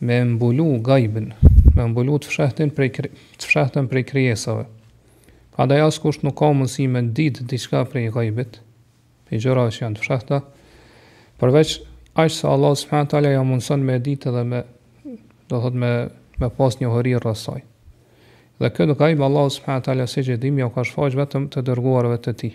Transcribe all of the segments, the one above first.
Me mbulu gajbin, me mbulu të fshehtin prej të fshehtën prej krijesave. Prandaj askush nuk ka mundësi me ditë diçka prej gajbit, prej gjërave që janë të fshehta, përveç aq sa Allahu subhanahu wa taala ja mundson me ditë dhe me do thot me me pas një njohuri rreth saj. Dhe këtë gajb Allah subhanahu wa taala siç e dimë ja ka shfaq vetëm të dërguarve të tij.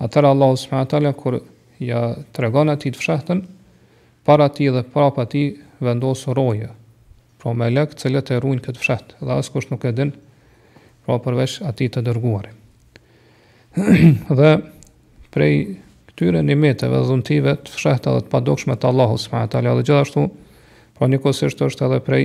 Atëherë Allahu subhanahu wa taala kur ja tregon atij të fshehtën, para tij dhe prapa tij vendos roje, pra melek të cilët e ruajnë këtë fshehtë dhe askush nuk e din, pra përveç atij të dërguar. dhe prej këtyre nimeteve dhe dhuntive të fshehta dhe të padukshme të Allahut subhanahu wa taala dhe gjithashtu pra njëkohësisht është edhe prej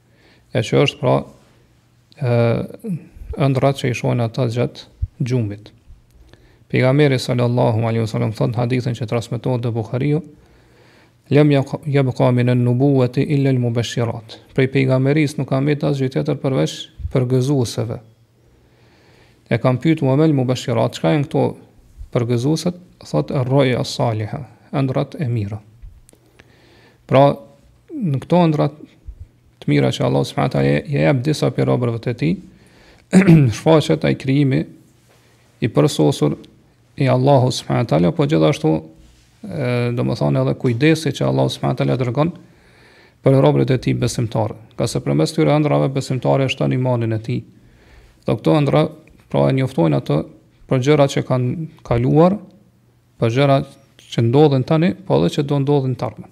E që është pra ëndrrat që i shohin ata gjatë gjumit. Pejgamberi sallallahu alaihi wasallam thot n'hadithin që transmetohet te Buhariu, "Lam yabqa min an-nubuwati illa al-mubashirat." Prej pejgamberisë nuk ka mbetë asgjë tjetër përveç përgëzuesve. E kan pyet wa mal mubashirat, çka janë këto përgëzueset, thot ar-ru'ya as-saliha, ëndrrat e mira. Pra, në këto ëndrrat të mira që Allah subhanahu taala i jep disa prej robërve të tij, shfaqet ai krijimi i përsosur i Allahu subhanahu teala, po gjithashtu domethënë edhe kujdesi që Allahu subhanahu teala tregon për robërit e tij besimtarë. Ngase përmes këtyre ëndrrave besimtari shton imanin e tij. Dhe këto ëndrra pra e njoftojnë atë për gjëra që kanë kaluar, për gjëra që ndodhin tani, po edhe që do ndodhin n'të ardhmen.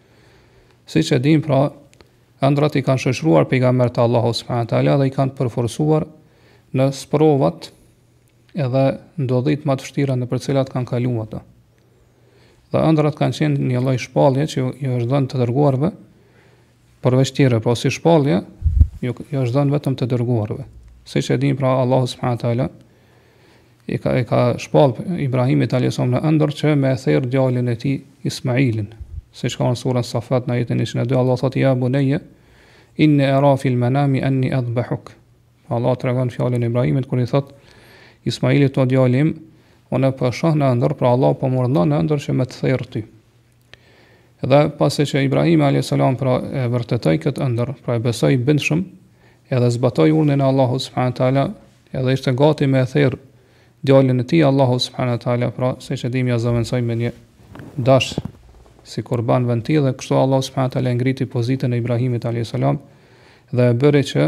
Siç e dimë pra, ëndrrat i kanë shoqëruar pejgambert e Allahut subhanahu teala dhe i kanë përforcuar në sprovat edhe ndodhit më të vështira nëpër të cilat kanë kaluar ata. Dhe ëndrrat kanë qenë një lloj shpallje që i është dhënë të dërguarve përveç tjere, pra si shpallje, jo, jo është dhënë vetëm të dërguarve. Siç e dimë pra Allahu subhanahu wa taala e ka e ka shpall Ibrahimit alayhis salam në ëndër që me e therr djalin e tij Ismailin. Siç ka në surën Safat në ajetin 102 Allah thotë ja bunayya inni ara fil manami anni adhbahuk. Pra Allah tregon fjalën e Ibrahimit kur i thot Ismailit o djali im, unë po shoh në ëndër, pra Allah po më urdhëron në ëndër që me të therr ty. Dhe pasi që Ibrahimi alayhis salam pra e vërtetoi këtë ëndër, pra e besoi bindshëm, edhe zbatoi urdhrin e Allahut subhanahu teala, edhe ishte gati me e therr djalin e tij Allahu subhanahu teala, pra siç e dimë ja zëvendësoi me një dash si kurban n'vend tij dhe kështu Allahu subhanahu teala ngriti pozitën e Ibrahimit alayhis salam dhe e bëri që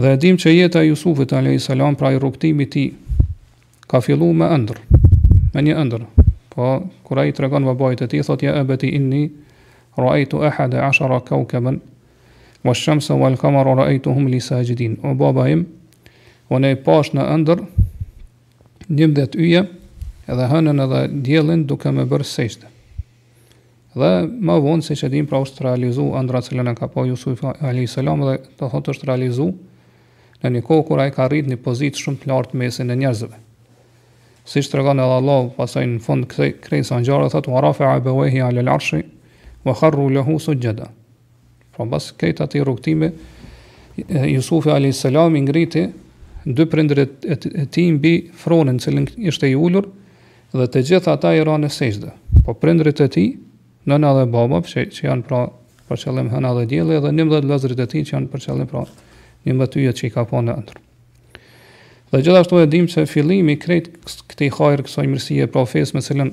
Dhe e dim që jeta e Jusufit alayhi salam pra rrugëtimi i tij ka fillu me ëndërr, me një ëndërr. Po kur ai i tregon babait të tij thotë ja abati inni ra'aytu ahada ashara kawkaban wa shamsa wal qamara ra'aytuhum li sajidin. O baba im, unë e pashë në ëndërr 11 yje dhe hënën edhe diellin duke më bërë sexhde. Dhe më vonë siç e dim pra është realizu ëndrra cilën e ka pa Yusuf alayhis salam dhe do të thotë është realizu në një kohë kur ai ka arrit në pozitë shumë të lartë mesin e njerëzve. Siç tregon edhe Allahu pasaj në fund kësaj krejt ngjarje thotë wa rafa'a abawayhi 'ala al-'arshi wa kharru lahu sujada. Pra pas krejt atij rrugëtimi, Jusufi alayhis salam i ngriti dy prindërit e tij mbi fronin cilin ishte i ulur dhe të gjithë ata i ranë sexhde. Po prindërit e tij, nëna dhe baba, që, që janë pra për qëllim hëna dhe dielli dhe 11 vëllezërit e tij që janë për qëllim pra 11 yjet që i ka pa në ëndërr. Dhe gjithashtu e dimë se fillimi i krejt këtij hajri kësaj mirësie pra fesë me cilën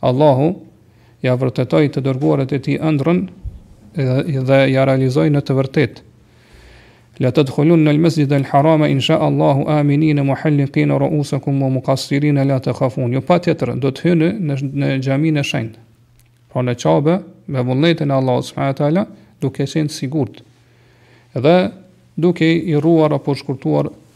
Allahu ja vërtetoi të dërguarit e tij ëndrrën dhe ja realizoi në të vërtetë. La tadkhulun al masjid al harama in sha Allahu aminin muhalliqin ru'usakum wa muqassirin la takhafun. Jo patjetër do të hyni në xhaminë e shenjtë. Pra në Qabe me vullnetin e Allahut subhanahu teala duke qenë të sigurt dhe duke i rruar apo shkurtuar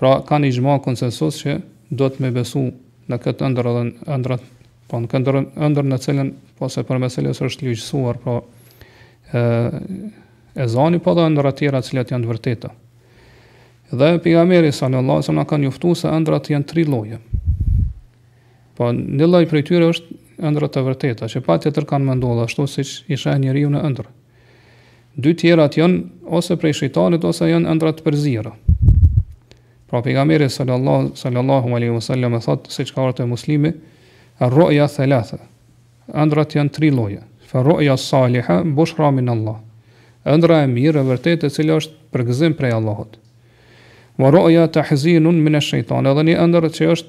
Pra kanë ixhma konsensus që duhet me besu në këtë ëndërr dhe në ëndrrat, po në këtë ëndërr në cilën po që për meselen është ligjësuar, pra ë ezani po dhe ëndrra të tjera të cilat janë të vërteta. Dhe pejgamberi sallallahu alajhi wasallam ka njoftuar se ëndrrat janë tri lloje. Po një lloj prej tyre është ëndrra të vërteta, që pa tjetër kanë me ndodh ashtu siç i sheh njeriu në ëndërr. Dy tjerat janë ose prej shejtanit ose janë ëndrra të përzira. Pra pejgamberi sallallahu sallallahu alaihi wasallam e thotë siç ka ardhur te Muslimi, "Ar-ru'ya thalatha." Ëndrrat janë tri lloje. Fa ru'ya saliha bushra min Allah. Ëndrra e mirë e vërtetë e cila është përgëzim prej Allahut. Wa ru'ya tahzinun min ash-shaytan. Edhe një ëndërr që është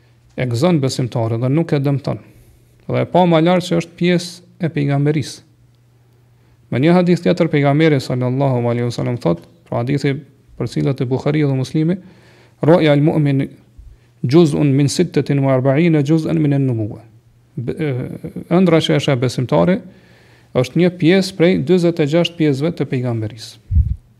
E gëzon besimtarin dhe nuk e dëmton. Dhe e pamë lart që është pjesë e pejgamberisë. Në një hadith tjetër pejgamberi sallallahu alaihi wasallam thotë, pra hadithi përcjellë te Buhariu dhe Muslimi, Ru'ya al-mu'min juz'un min 46 juz'an min an-nubuwwa. Ëndrra që sheh besimtari është një pjesë prej 46 pjesëve të pejgamberisë.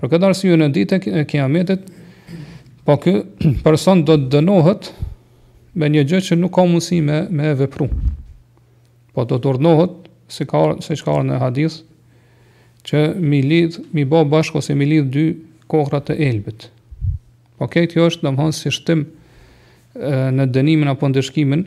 Për këtë arsye në ditën e Kiametit, po ky person do të dënohet me një gjë që nuk ka mundësi me vepru. Po do të urdhënohet siç ka ardh në hadith që mi lidh, mi bë bashkë ose mi lidh dy kokrra të elbit. Po këtë kjo është domthon si shtim në dënimin apo ndëshkimin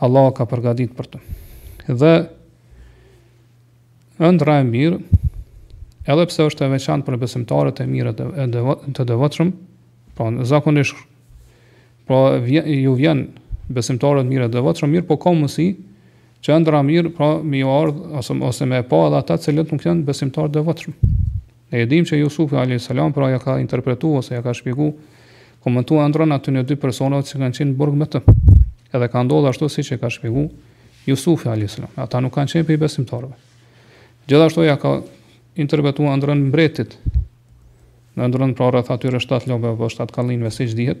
Allahu ka përgatitur për të. Dhe ëndrra e mirë, edhe pse është e veçantë për besimtarët e mirë dhe të devotshëm, pra po, zakonisht pra po, vjen, ju vjen besimtarëve të mirë dhe të devotshëm, mirëpo ka mundësi që ëndrra e mirë pra po, me ju ardh ose ose me e pa edhe ata të cilët nuk janë besimtarë të devotshëm. Ne e dimë që Jusufi alejhi selam pra ja ka interpretu ose ja ka shpjegu, komentu ëndrrën atyne dy personave që kanë qenë në burg me të. Edhe ka ndodhë ashtu siç e ka shpjegu Jusufi alejhi selam. Ata nuk kanë qenë prej besimtarëve. Gjithashtu ja ka interpretu ëndrrën mbretit, ëndrrën pra rreth atyre shtatë lopëve apo shtatë kallinëve siç dihet.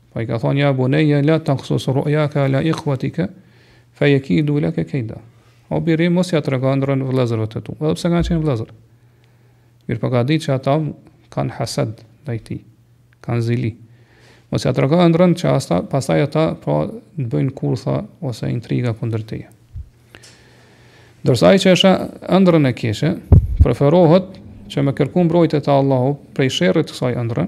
Pra i ka thonë, ja buneje, la teksus ru'jake ala ikhvatike, fe jekidu leke kejda. O biri, mos ja trego ëndrrën vlezërve të tu, edhe pse kanë qenë vlezër. Mirëpo e ka dit që ata kanë hased ndaj tij, kanë zili. Mos ja trego ëndrrën që ashtu, pastaj ata pra të bëjnë kurtha ose intriga kundër teje. Ndërsa ai që e sheh ëndrrën e keqe, preferohet që me kërku mbrojtje te Allahu prej sherrit të asaj ëndrre,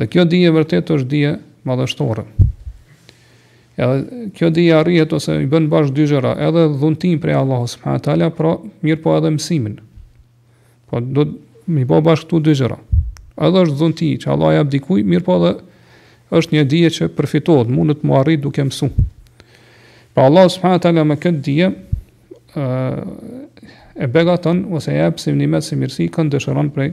Dhe kjo dije vërtet është dije madhështore. Edhe kjo dije arrihet ose i bën bashkë dy gjëra, edhe dhuntin prej Allahut subhanahu wa taala, pra mirëpo edhe mësimin. Po do mi bë bashkë këto dy gjëra. Edhe është dhunti që Allahu ia jep dikujt, mirëpo edhe është një dije që përfitohet, mundet me u arrit duke mësu. Pra Allah subhanahu wa taala me këtë dije e begaton ose e jep si nimet si mirësi kë dëshiron prej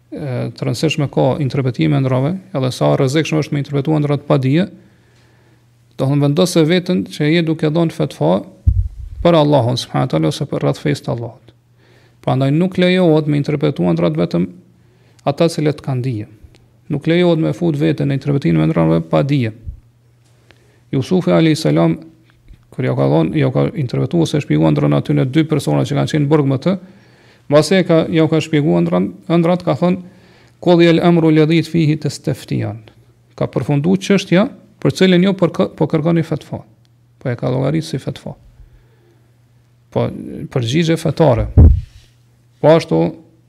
rëndësi të madhe ka interpretimi i ëndrrave, edhe sa e rrezikshme është me interpretuar ëndrrat pa dije. Do ta vendosësh veten që je duke dhënë fatva për Allahun subhanahu wa taala ose për rreth fesë së Allahut. Prandaj nuk lejohet me interpretuar ëndrrat vetëm ata të cilët kanë dije. Nuk lejohet me fut veten në interpretimin e ëndrrave pa dije. Jusufi alayhis salam kur ja ka dhon, ja ka interpretuar ose shpjeguar ëndrrën atyne dy personave që kanë qenë në burg me të, mbasi që ja ka shpjeguar ëndrrën, ëndrrat ka thon kudijel amru ladhi fihi tastaftiyan. Ka përfunduar çështja për cilën ju po po kërkoni fatva. Po e ka llogarit si fatva. Po përgjigje fetare. Po ashtu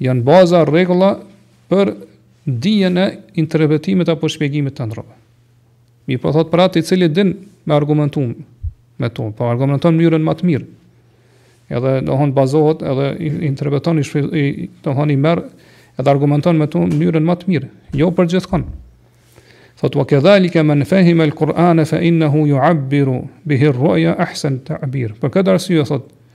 janë baza rregulla për dijen e interpretimit apo shpjegimit të ëndrrave. Mi po thot për atë i cili din me argumentu me to, po argumenton në mënyrën më të mirë. Edhe dohen bazohet edhe interpreton i, i dohen i merr edhe argumenton me to në mënyrën më të mirë, jo për gjithkon. Thot wa kadhalika man fahima al-Qur'an fa innahu yu'abbiru bihi ar-ru'ya ahsan ta'bir. Për këtë arsye thot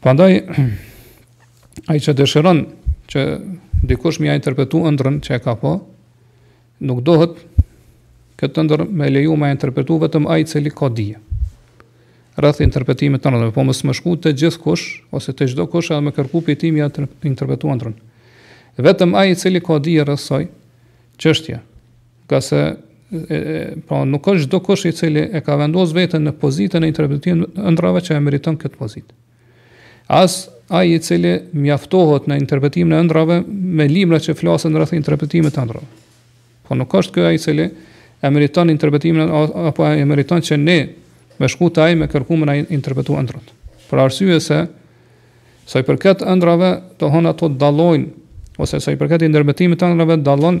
Prandaj ai që dëshiron që dikush me ia interpretu ëndrrën që e ka pa, nuk dohet këtë ëndërr me leju me ia interpretu vetëm ai i cili ka dije rreth interpretimit të ëndrrës, po mos me shku te gjithkush ose te çdokush edhe me kërku prej tij me ia interpretu ëndrrën. Vetëm ai i cili ka dije rreth kësaj çështje, Ka se e, pra nuk është çdokush i cili e ka vendos veten në pozitën e interpretimit të ëndrrave që e meriton këtë pozitë. As ai i cili mjaftohet në interpretimin e ëndrrave me libra që flasin rreth interpretimit të ëndrrave. Po nuk është ky ai i cili e meriton interpretimin apo e meriton që ne me shku te ai me kërku me na i interpretu ëndrrat. Për arsye se, sa i përket ëndrrave, thonë ato dallojnë, ose sa i përket interpretimit të ëndrrave, dallon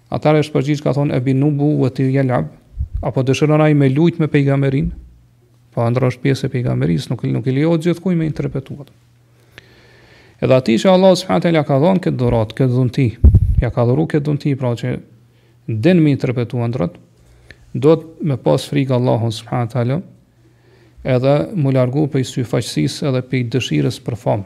Atëherë është përgjigj ka thonë Ebin-nubuveti jel'ab, a po dëshiron ai me lujt me pejgamberinë, po ëndrra është pjesë e pejgamberisë, nuk, nuk i lejohet gjithkujt me interpretu atë. Edhe atij që Allahu s.a. ia ka dhonë këtë dhuratë, këtë dhunti, ia ka dhuru këtë dhunti, pra që din me interpretu ëndrrat, dohet me pas frikë Allahun s.a. edhe m'u largu prej syfaqësisë edhe prej dëshirës për famë.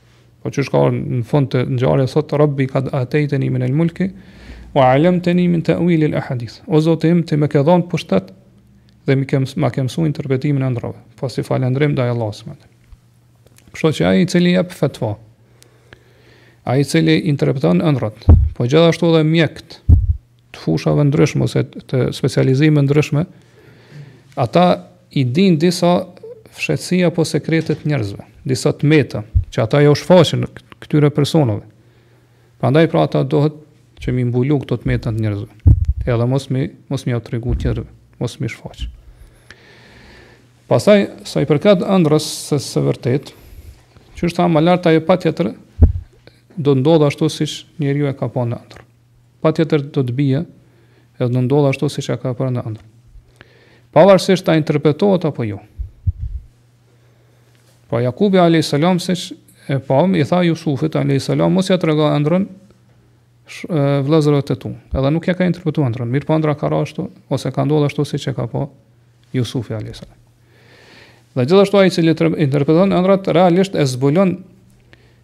Po qysh ka në fund të ngjarjes thot, Rabbi kad atejteni min el mulki, wa alemteni min teuili el ahadith. O Zoti im, ti më ke dhonë pushtet, dhe m'i ke m, ma ke msu interpretimin e ëndrrave. Po si falënderim ndaj Allahut s.v.t. Kështu që ai i cili jep fatwa, ai i cili interpreton ëndrrat, po gjithashtu edhe mjekët, të fushave të ndryshme ose të specializimeve të ndryshme, ata i din disa fshehtësi apo sekrete të njerëzve, disa të meta, që ata ia shfaqin këtyre personave. Prandaj pra ata dohet që m'i mbulu këto të meta të njerëzve, edhe mos m'i, mos me ia tregu tjerëve, mos m'i shfaqë. Pastaj, sa i përket ëndrrës së vërtetë, që e cekëm më lart ajo patjetër do të ndodhë ashtu siç njeriu e ka pa në ëndërr. patjetër do të bie edhe do ndodhë ashtu siç e ka parë në ëndërr. Pavarësisht a interpretohet apo jo. Pra Jakubi alayhis salam siç e pamë i tha Jusufit alayhis salam mos ia trego ëndrrën vëllezërve të tu. Edhe nuk e ka interpretuar ëndrrën, mirëpo ëndrra ka ra ashtu ose ka ndodhur ashtu siç e ka pa Jusufi alayhis salam. Dhe gjithashtu ai që interpreton ëndrrat realisht e zbulon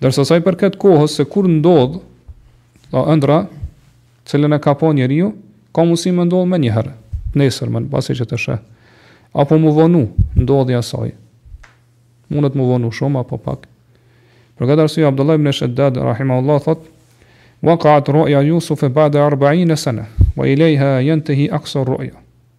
Ndërsa sa i përket kohës se kur ndodh ëndrra, cilën e ka pa njeriu, ka mundësi me ndodh menjëherë, nesërmen pasi që ta sheh. Apo me vonu, ndodhja saj. Mundet me vonu shumë, apo pak. Për këtë arsye, Abdullah ibn Shaddad, rahimahullah, thot, Waqa'at ru'ja Jusufe bade arba'ine sene, wa ilejha jentehi aksa ru'ja.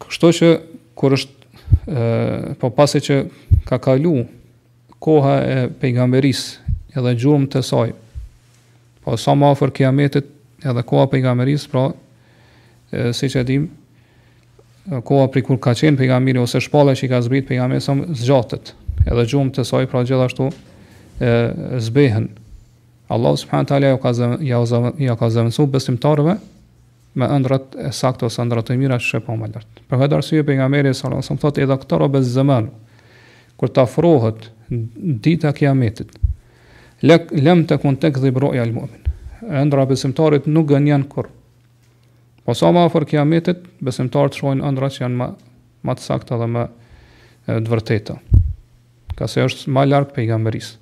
Kështu që kur është ë po pasi që ka kalu koha e pejgamberis edhe gjurmët e saj, po sa më afër kiametit edhe koha pejgamberis, pra e, siç e dimë, koha prej kur ka qenë pejgamberi, ose shpallja që i ka zbrit pejgamberit, sa më zgjatet, edhe gjurmët e saj, pra gjithashtu e, zbehen. Allah subhanahu wa taala ja ka ja, ja ka zëvendësu besimtarëve me ëndrrat e sakta ose ëndrrat e mira që po më lart. Për këtë arsye pejgamberi sallallahu alajhi wasallam thotë idha ktarabe zeman kur të afrohet dita e kiametit. Lek lem tekun tekdhib ru'ja al mu'min. Ëndrra e besimtarit nuk gënjen kurrë. Po sa më afër kiametit, besimtarët shohin ëndrra që janë më më të sakta dhe më të vërteta. Ngase është më larg pejgamberisë.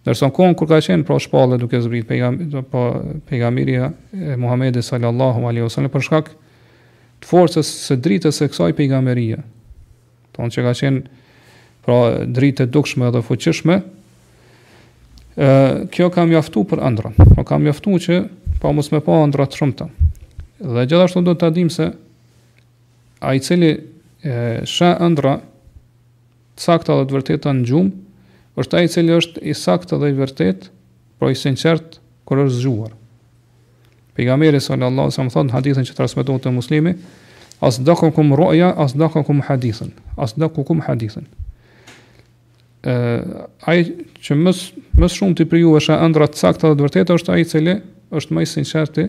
Ndërsa në kohën kur ka qenë pra shpallja duke zbrit pejgamberia pra pejgamberia e Muhamedit sallallahu alaihi wasallam për shkak të forcës së dritës së kësaj pejgamberie. Tonë që ka qenë pra dritë e dukshme dhe e fuqishme, ë kjo ka mjaftu për ëndrra. Po pra, ka mjaftu që pa mos me pa ëndrra të shumta. Dhe gjithashtu duhet ta dimë se ai i cili e sheh ëndrra Të sakta dhe të vërteta në gjumë, është ai i cili është i saktë dhe i vërtetë, pra i sinqert kur është zgjuar. Pejgamberi sallallahu alajhi wasallam thotë në hadithin që transmetohet te Muslimi, asdaqukum ru'ya asdaqukum hadithan, asdaqukum hadithan. Ë ai që më së shumti prej jush sheh ëndrra të sakta dhe të vërteta është ai i cili është më i sinqerti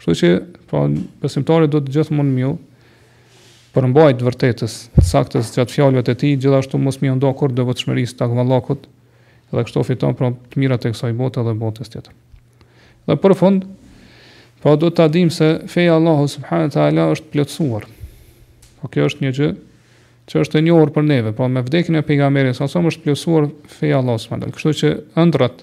Kështu që, pra, besimtari duhet gjithmonë m'ju përmbajt vërtetës, të saktës gjatë fjalëve të tij, gjithashtu mos m'ju nda kurrë devotshmërisë takvallëkut, dhe kështu fiton pra të mirat e kësaj bote dhe botës tjetër. Dhe për fund, pra duhet ta dimë se feja e Allahut subhanahu ta'ala është plotësuar. Po kjo është një gjë që është e njohur për neve, po me vdekjen e pejgamberit sallallahu alajhi wasallam është plotësuar feja e Allahut subhanahu ta'ala. Kështu që ëndrrat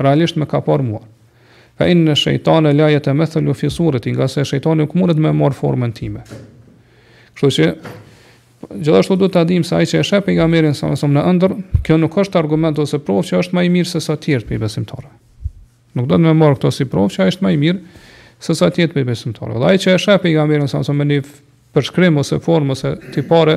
Realisht më ka parë mua. Fa inne shejtane la jetemethelu fi sureti, ngase shejtani nuk mundet me marrë formën time. Kështu që, gjithashtu duhet ta dimë se ai që e sheh pejgamberin sallallahu alajhi wasallam në ëndërr, kjo nuk është argument ose provë që është ma i mirë se sa tjerët prej besimtarëve. Nuk duhet me marrë këtë si provë që ai është ma i mirë se sa tjerët prej besimtarëve. Dhe ai që e sheh pejgamberin sallallahu alajhi wasallam në një përshkrim ose formë ose tipare,